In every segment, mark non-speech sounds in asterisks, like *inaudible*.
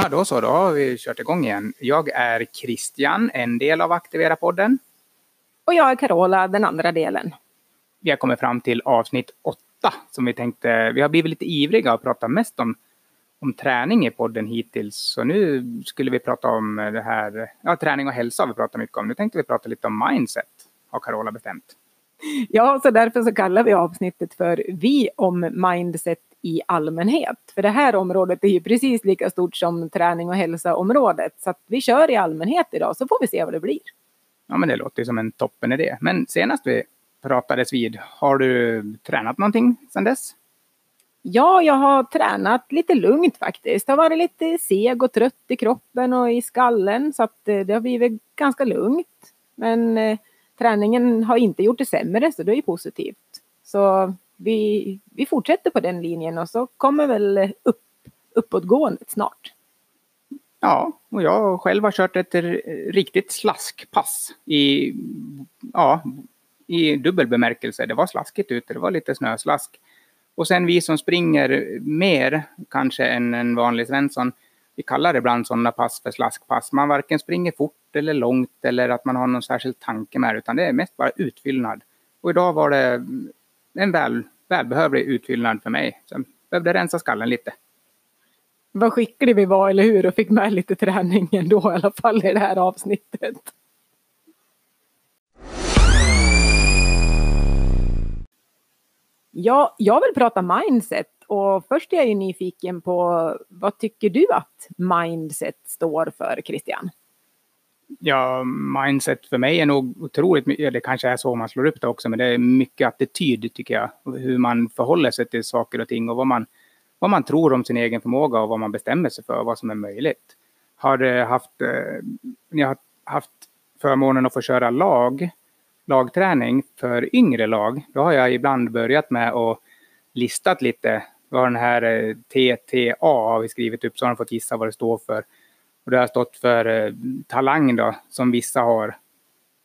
Ja, då så, då har vi kört igång igen. Jag är Christian, en del av Aktivera-podden. Och jag är Carola, den andra delen. Vi har kommit fram till avsnitt åtta som vi tänkte, vi har blivit lite ivriga och pratat mest om, om träning i podden hittills. Så nu skulle vi prata om det här, ja träning och hälsa har vi pratat mycket om. Nu tänkte vi prata lite om mindset, har Carola bestämt. Ja, så därför så kallar vi avsnittet för Vi om mindset i allmänhet. För det här området är ju precis lika stort som träning och hälsa-området. Så vi kör i allmänhet idag så får vi se vad det blir. Ja, men det låter ju som en toppen idé. Men senast vi pratades vid, har du tränat någonting sedan dess? Ja, jag har tränat lite lugnt faktiskt. Det har varit lite seg och trött i kroppen och i skallen så att eh, det har blivit ganska lugnt. Men eh, träningen har inte gjort det sämre så det är ju positivt. Så vi, vi fortsätter på den linjen och så kommer väl upp, uppåtgåendet snart. Ja, och jag själv har kört ett riktigt slaskpass i, ja, i dubbel bemärkelse. Det var slaskigt ute, det var lite snöslask. Och sen vi som springer mer kanske än en vanlig Svensson, vi kallar ibland sådana pass för slaskpass. Man varken springer fort eller långt eller att man har någon särskild tanke med det utan det är mest bara utfyllnad. Och idag var det en väl, välbehövlig utfyllnad för mig. Så jag behövde rensa skallen lite. Vad skicklig vi var, eller hur? Och fick med lite träning ändå i alla fall i det här avsnittet. Ja, jag vill prata mindset och först är jag ju nyfiken på vad tycker du att mindset står för, Christian? Ja, mindset för mig är nog otroligt mycket, det kanske är så man slår upp det också, men det är mycket attityd tycker jag. Hur man förhåller sig till saker och ting och vad man, vad man tror om sin egen förmåga och vad man bestämmer sig för, och vad som är möjligt. Har eh, haft, eh, jag har haft förmånen att få köra lag, lagträning för yngre lag, då har jag ibland börjat med att listat lite vad den här eh, TTA har vi skrivit upp så har de fått gissa vad det står för. Och det har stått för eh, talang då, som vissa har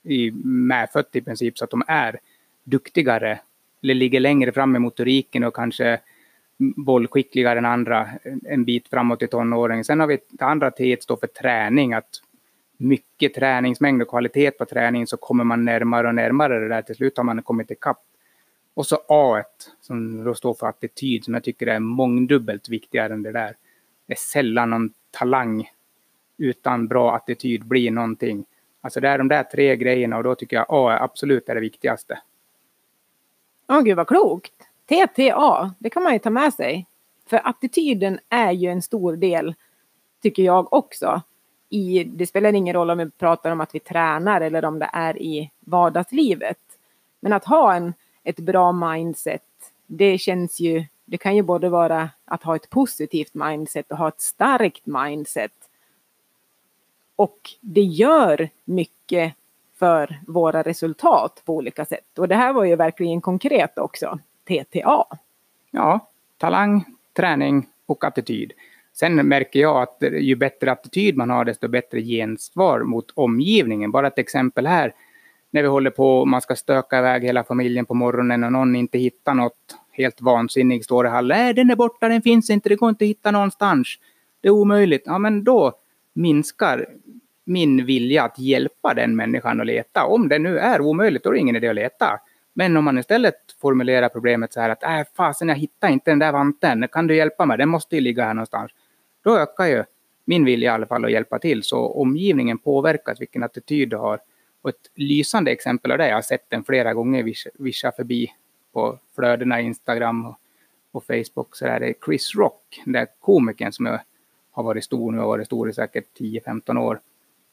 i medfött i princip, så att de är duktigare eller ligger längre fram i motoriken och kanske bollskickligare än andra en bit framåt i tonåren. Sen har vi det andra T står för träning, att mycket träningsmängd och kvalitet på träningen så kommer man närmare och närmare det där. Till slut har man kommit ikapp. Och så A som då står för attityd som jag tycker är mångdubbelt viktigare än det där. Det är sällan någon talang utan bra attityd blir någonting. Alltså det är de där tre grejerna och då tycker jag A är absolut är det viktigaste. Åh oh, gud vad klokt! TTA, det kan man ju ta med sig. För attityden är ju en stor del, tycker jag också. I, det spelar ingen roll om vi pratar om att vi tränar eller om det är i vardagslivet. Men att ha en, ett bra mindset, det känns ju, det kan ju både vara att ha ett positivt mindset och ha ett starkt mindset. Och det gör mycket för våra resultat på olika sätt. Och det här var ju verkligen konkret också, TTA. Ja, talang, träning och attityd. Sen märker jag att ju bättre attityd man har, desto bättre gensvar mot omgivningen. Bara ett exempel här. När vi håller på, och man ska stöka iväg hela familjen på morgonen och någon inte hittar något helt vansinnig står i hallen. Nej, den är borta, den finns inte, det går inte att hitta någonstans. Det är omöjligt. Ja, men då minskar min vilja att hjälpa den människan att leta. Om det nu är omöjligt, då är det ingen idé att leta. Men om man istället formulerar problemet så här att äh, fasen jag hittar inte den där vanten, kan du hjälpa mig? Den måste ju ligga här någonstans. Då ökar ju min vilja i alla fall att hjälpa till. Så omgivningen påverkas vilken attityd du har. Och ett lysande exempel av det, jag har sett den flera gånger vischa förbi på flödena Instagram och, och Facebook, så är det Chris Rock, den där komikern som har varit stor nu, har varit stor i säkert 10-15 år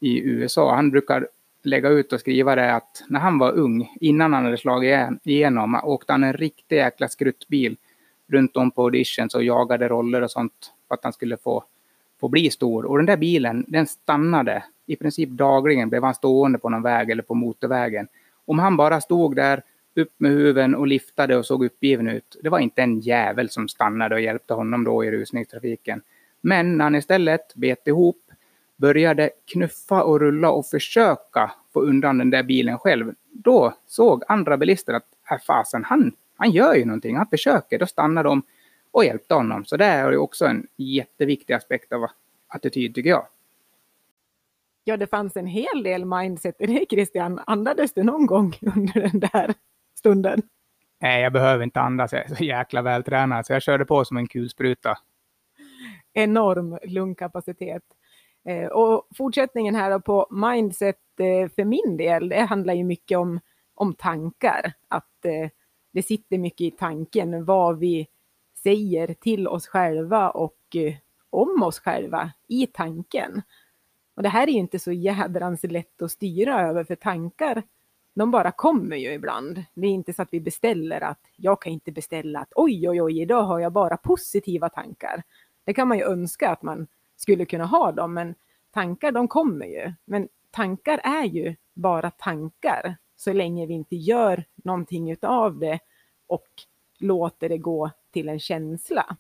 i USA. Han brukar lägga ut och skriva det att när han var ung, innan han hade slagit igenom, åkte han en riktig jäkla skruttbil runt om på auditions och jagade roller och sånt för att han skulle få, få bli stor. Och den där bilen, den stannade. I princip dagligen blev han stående på någon väg eller på motorvägen. Om han bara stod där, upp med huven och liftade och såg uppgiven ut. Det var inte en jävel som stannade och hjälpte honom då i rusningstrafiken. Men när han istället bet ihop började knuffa och rulla och försöka få undan den där bilen själv, då såg andra bilister att här äh, fasen, han, han gör ju någonting, han försöker. Då stannade de och hjälpte honom. Så det är ju också en jätteviktig aspekt av attityd tycker jag. Ja, det fanns en hel del mindset i det Christian. Andades du någon gång *laughs* under den där stunden? Nej, jag behöver inte andas. Jag är så jäkla vältränad så jag körde på som en kulspruta. Enorm lungkapacitet. Eh, och fortsättningen här på mindset eh, för min del, det handlar ju mycket om, om tankar. Att eh, det sitter mycket i tanken vad vi säger till oss själva och eh, om oss själva i tanken. Och det här är ju inte så jädrans lätt att styra över för tankar de bara kommer ju ibland. Det är inte så att vi beställer att jag kan inte beställa att oj, oj, oj, idag har jag bara positiva tankar. Det kan man ju önska att man skulle kunna ha dem, men tankar de kommer ju. Men tankar är ju bara tankar så länge vi inte gör någonting utav det och låter det gå till en känsla.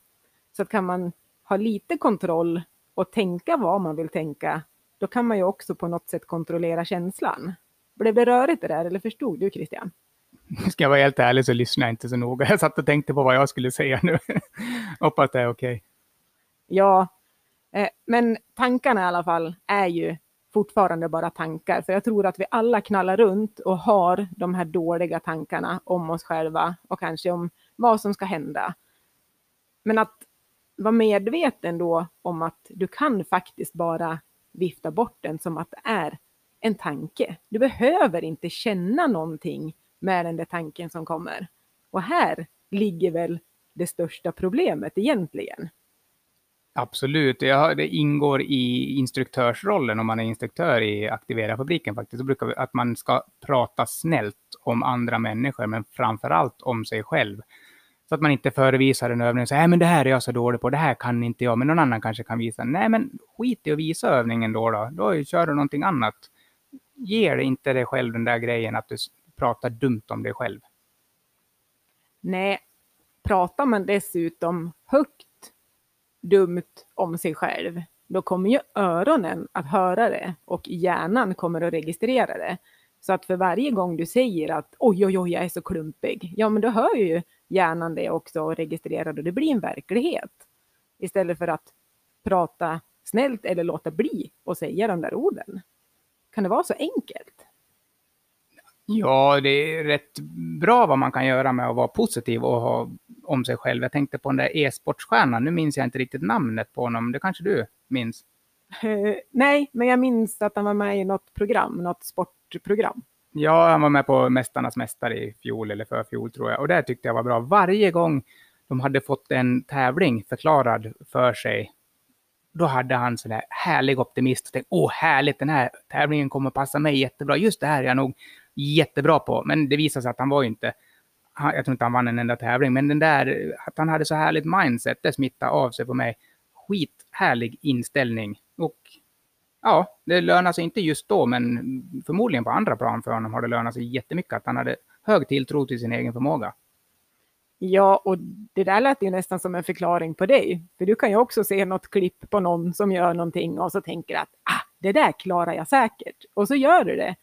Så att kan man ha lite kontroll och tänka vad man vill tänka, då kan man ju också på något sätt kontrollera känslan. Blev det rörigt det där eller förstod du Christian? Ska jag vara helt ärlig så lyssnade jag inte så noga. Jag satt och tänkte på vad jag skulle säga nu. *laughs* Hoppas det är okej. Okay. Ja, eh, men tankarna i alla fall är ju fortfarande bara tankar. För jag tror att vi alla knallar runt och har de här dåliga tankarna om oss själva och kanske om vad som ska hända. Men att vara medveten då om att du kan faktiskt bara vifta bort den som att det är en tanke. Du behöver inte känna någonting med den där tanken som kommer. Och här ligger väl det största problemet egentligen. Absolut, det ingår i instruktörsrollen om man är instruktör i Aktivera fabriken faktiskt. Så brukar vi, att man ska prata snällt om andra människor, men framför allt om sig själv. Så att man inte förevisar en övning och säger, nej men det här är jag så dålig på, det här kan inte jag, men någon annan kanske kan visa. Nej men skit i att visa övningen då, då, då kör du någonting annat ger inte dig själv den där grejen att du pratar dumt om dig själv? Nej, pratar man dessutom högt dumt om sig själv, då kommer ju öronen att höra det och hjärnan kommer att registrera det. Så att för varje gång du säger att oj, oj, oj, jag är så klumpig, ja, men då hör ju hjärnan det också och registrerar och det blir en verklighet. Istället för att prata snällt eller låta bli och säga de där orden. Kan det vara så enkelt? Ja, det är rätt bra vad man kan göra med att vara positiv och ha om sig själv. Jag tänkte på den där e-sportstjärnan. Nu minns jag inte riktigt namnet på honom. Det kanske du minns? Uh, nej, men jag minns att han var med i något program, något sportprogram. Ja, han var med på Mästarnas mästare i fjol eller förfjol tror jag. Och det tyckte jag var bra. Varje gång de hade fått en tävling förklarad för sig då hade han sån där härlig optimist och tänkte, åh härligt, den här tävlingen kommer passa mig jättebra. Just det här är jag nog jättebra på. Men det visade sig att han var ju inte, jag tror inte han vann en enda tävling, men den där, att han hade så härligt mindset, det smittade av sig på mig. Skithärlig inställning. Och ja, det lönar sig inte just då, men förmodligen på andra plan för honom har det lönat sig jättemycket att han hade hög tilltro till sin egen förmåga. Ja, och det där lät ju nästan som en förklaring på dig. För du kan ju också se något klipp på någon som gör någonting och så tänker att ah, det där klarar jag säkert. Och så gör du det.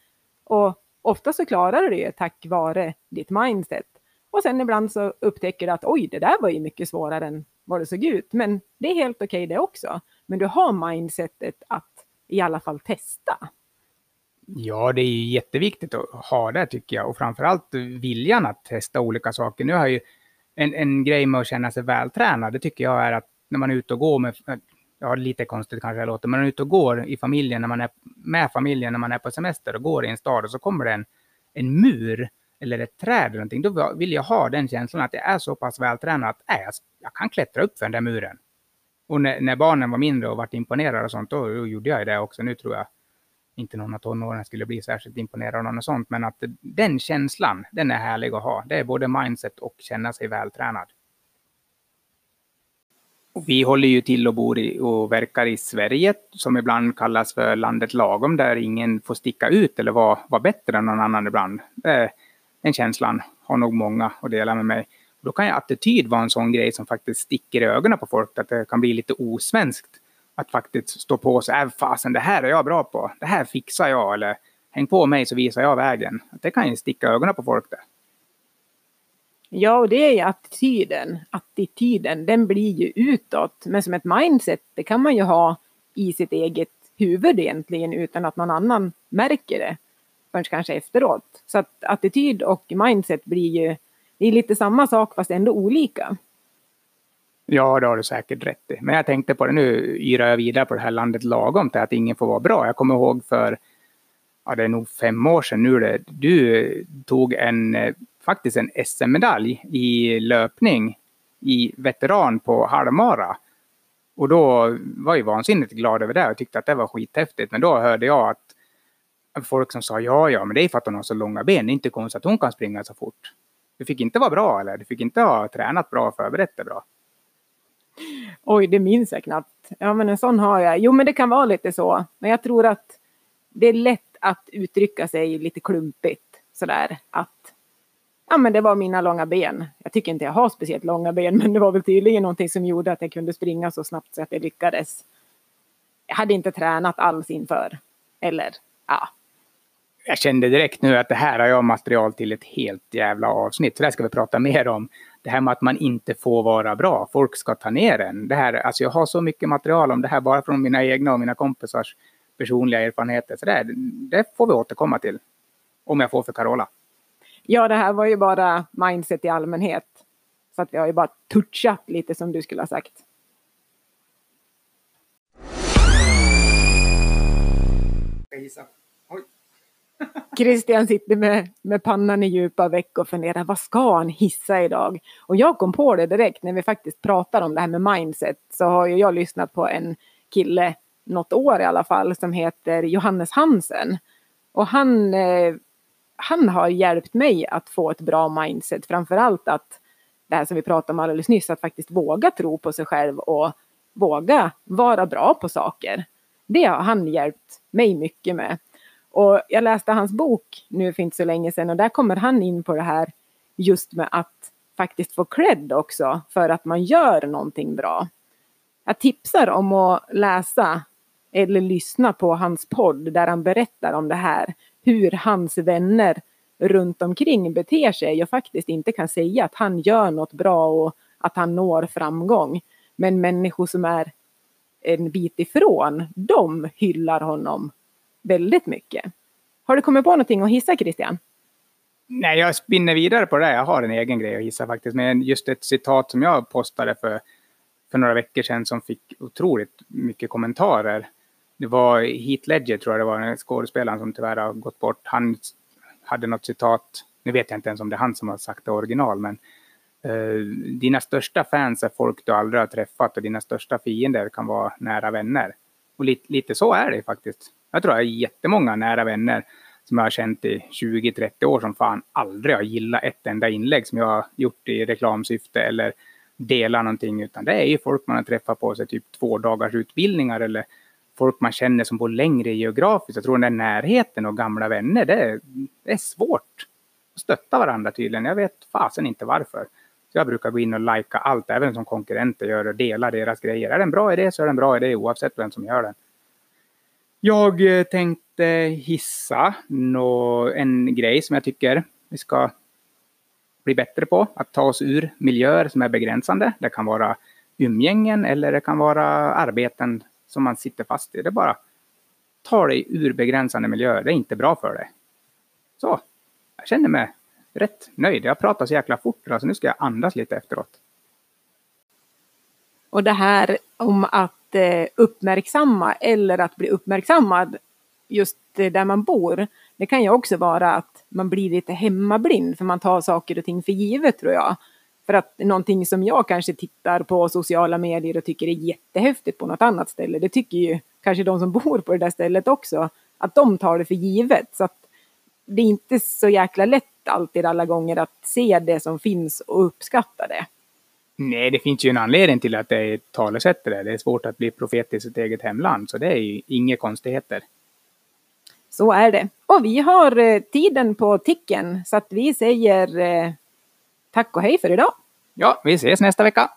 Och ofta så klarar du det tack vare ditt mindset. Och sen ibland så upptäcker du att oj, det där var ju mycket svårare än vad det såg ut. Men det är helt okej okay det också. Men du har mindsetet att i alla fall testa. Ja, det är ju jätteviktigt att ha det tycker jag och framförallt viljan att testa olika saker. Nu har jag ju en, en grej med att känna sig vältränad, det tycker jag är att när man är ute och går med, ja lite konstigt kanske det låter, men när man är ute och går i familjen, när man är med familjen, när man är på semester och går i en stad och så kommer det en, en mur eller ett träd eller någonting, då vill jag ha den känslan att jag är så pass vältränad att äh, jag kan klättra upp för den där muren. Och när, när barnen var mindre och vart imponerade och sånt, då, då gjorde jag det också. Nu tror jag inte någon av tonåringarna skulle bli särskilt imponerad av något sånt, men att den känslan, den är härlig att ha. Det är både mindset och känna sig vältränad. Vi håller ju till och bor i, och verkar i Sverige, som ibland kallas för landet lagom, där ingen får sticka ut eller vara, vara bättre än någon annan ibland. Den känslan har nog många att dela med mig. Då kan ju attityd vara en sån grej som faktiskt sticker i ögonen på folk, att det kan bli lite osvenskt att faktiskt stå på sig, äh, fasen det här är jag bra på, det här fixar jag eller häng på mig så visar jag vägen. Det kan ju sticka i ögonen på folk det. Ja, och det är ju attityden. Attityden, den blir ju utåt. Men som ett mindset, det kan man ju ha i sitt eget huvud egentligen utan att någon annan märker det förrän kanske efteråt. Så att attityd och mindset blir ju det är lite samma sak fast ändå olika. Ja, det har du säkert rätt i. Men jag tänkte på det nu, yrar jag vidare på det här landet lagom till att ingen får vara bra. Jag kommer ihåg för, ja det är nog fem år sedan nu det, du tog en, eh, faktiskt en SM-medalj i löpning i veteran på halvmara. Och då var jag vansinnigt glad över det och tyckte att det var skithäftigt. Men då hörde jag att folk som sa ja, ja, men det är för att hon har så långa ben. Det är inte konstigt att hon kan springa så fort. Du fick inte vara bra eller? Du fick inte ha tränat bra och förberett dig bra. Oj, det minns jag knappt. Ja, men en sån har jag. Jo, men det kan vara lite så. Men jag tror att det är lätt att uttrycka sig lite klumpigt sådär att ja, men det var mina långa ben. Jag tycker inte jag har speciellt långa ben, *laughs* men det var väl tydligen någonting som gjorde att jag kunde springa så snabbt så att jag lyckades. Jag hade inte tränat alls inför. Eller, ja. Jag kände direkt nu att det här har jag material till ett helt jävla avsnitt. Så det här ska vi prata mer om. Det här med att man inte får vara bra. Folk ska ta ner en. Det här, alltså jag har så mycket material om det här bara från mina egna och mina kompisars personliga erfarenheter. Så det, det får vi återkomma till. Om jag får för Carola. Ja, det här var ju bara mindset i allmänhet. Så att vi har ju bara touchat lite som du skulle ha sagt. *laughs* Christian sitter med, med pannan i djupa veck och funderar vad ska han hissa idag? Och jag kom på det direkt när vi faktiskt pratar om det här med mindset så har ju jag lyssnat på en kille något år i alla fall som heter Johannes Hansen. Och han eh, han har hjälpt mig att få ett bra mindset. Framförallt att det här som vi pratade om alldeles nyss, att faktiskt våga tro på sig själv och våga vara bra på saker. Det har han hjälpt mig mycket med. Och jag läste hans bok nu för inte så länge sedan och där kommer han in på det här just med att faktiskt få cred också för att man gör någonting bra. Jag tipsar om att läsa eller lyssna på hans podd där han berättar om det här hur hans vänner runt omkring beter sig och faktiskt inte kan säga att han gör något bra och att han når framgång. Men människor som är en bit ifrån, de hyllar honom väldigt mycket. Har du kommit på någonting att hissa Christian? Nej, jag spinner vidare på det. Jag har en egen grej att hissa faktiskt. Men just ett citat som jag postade för, för några veckor sedan som fick otroligt mycket kommentarer det var Heath Ledger tror jag det var, den skådespelaren som tyvärr har gått bort. Han hade något citat, nu vet jag inte ens om det är han som har sagt det original, men eh, dina största fans är folk du aldrig har träffat och dina största fiender kan vara nära vänner. Och lite, lite så är det faktiskt. Jag tror jag har jättemånga nära vänner som jag har känt i 20-30 år som fan aldrig har gillat ett enda inlägg som jag har gjort i reklamsyfte eller delar någonting, utan det är ju folk man har träffat på sig typ två dagars utbildningar eller folk man känner som bor längre geografiskt. Jag tror den där närheten och gamla vänner, det är, det är svårt att stötta varandra tydligen. Jag vet fasen inte varför. Så jag brukar gå in och lajka allt, även som konkurrenter gör och dela deras grejer. Är det en bra idé så är det en bra idé oavsett vem som gör den. Jag eh, tänkte hissa en grej som jag tycker vi ska bli bättre på. Att ta oss ur miljöer som är begränsande. Det kan vara umgängen eller det kan vara arbeten som man sitter fast i. Det är bara ta dig ur begränsande miljöer. Det är inte bra för dig. Så, jag känner mig rätt nöjd. Jag pratar så jäkla fort så alltså nu ska jag andas lite efteråt. Och det här om att eh, uppmärksamma eller att bli uppmärksammad just eh, där man bor. Det kan ju också vara att man blir lite hemmablind för man tar saker och ting för givet tror jag. För att någonting som jag kanske tittar på sociala medier och tycker är jättehäftigt på något annat ställe, det tycker ju kanske de som *laughs* bor på det där stället också, att de tar det för givet. Så att det är inte så jäkla lätt alltid alla gånger att se det som finns och uppskatta det. Nej, det finns ju en anledning till att det är ett talesätt det. Det är svårt att bli profet i sitt eget hemland, så det är ju inga konstigheter. Så är det. Och vi har eh, tiden på ticken, så att vi säger eh, Tack och hej för idag! Ja, vi ses nästa vecka!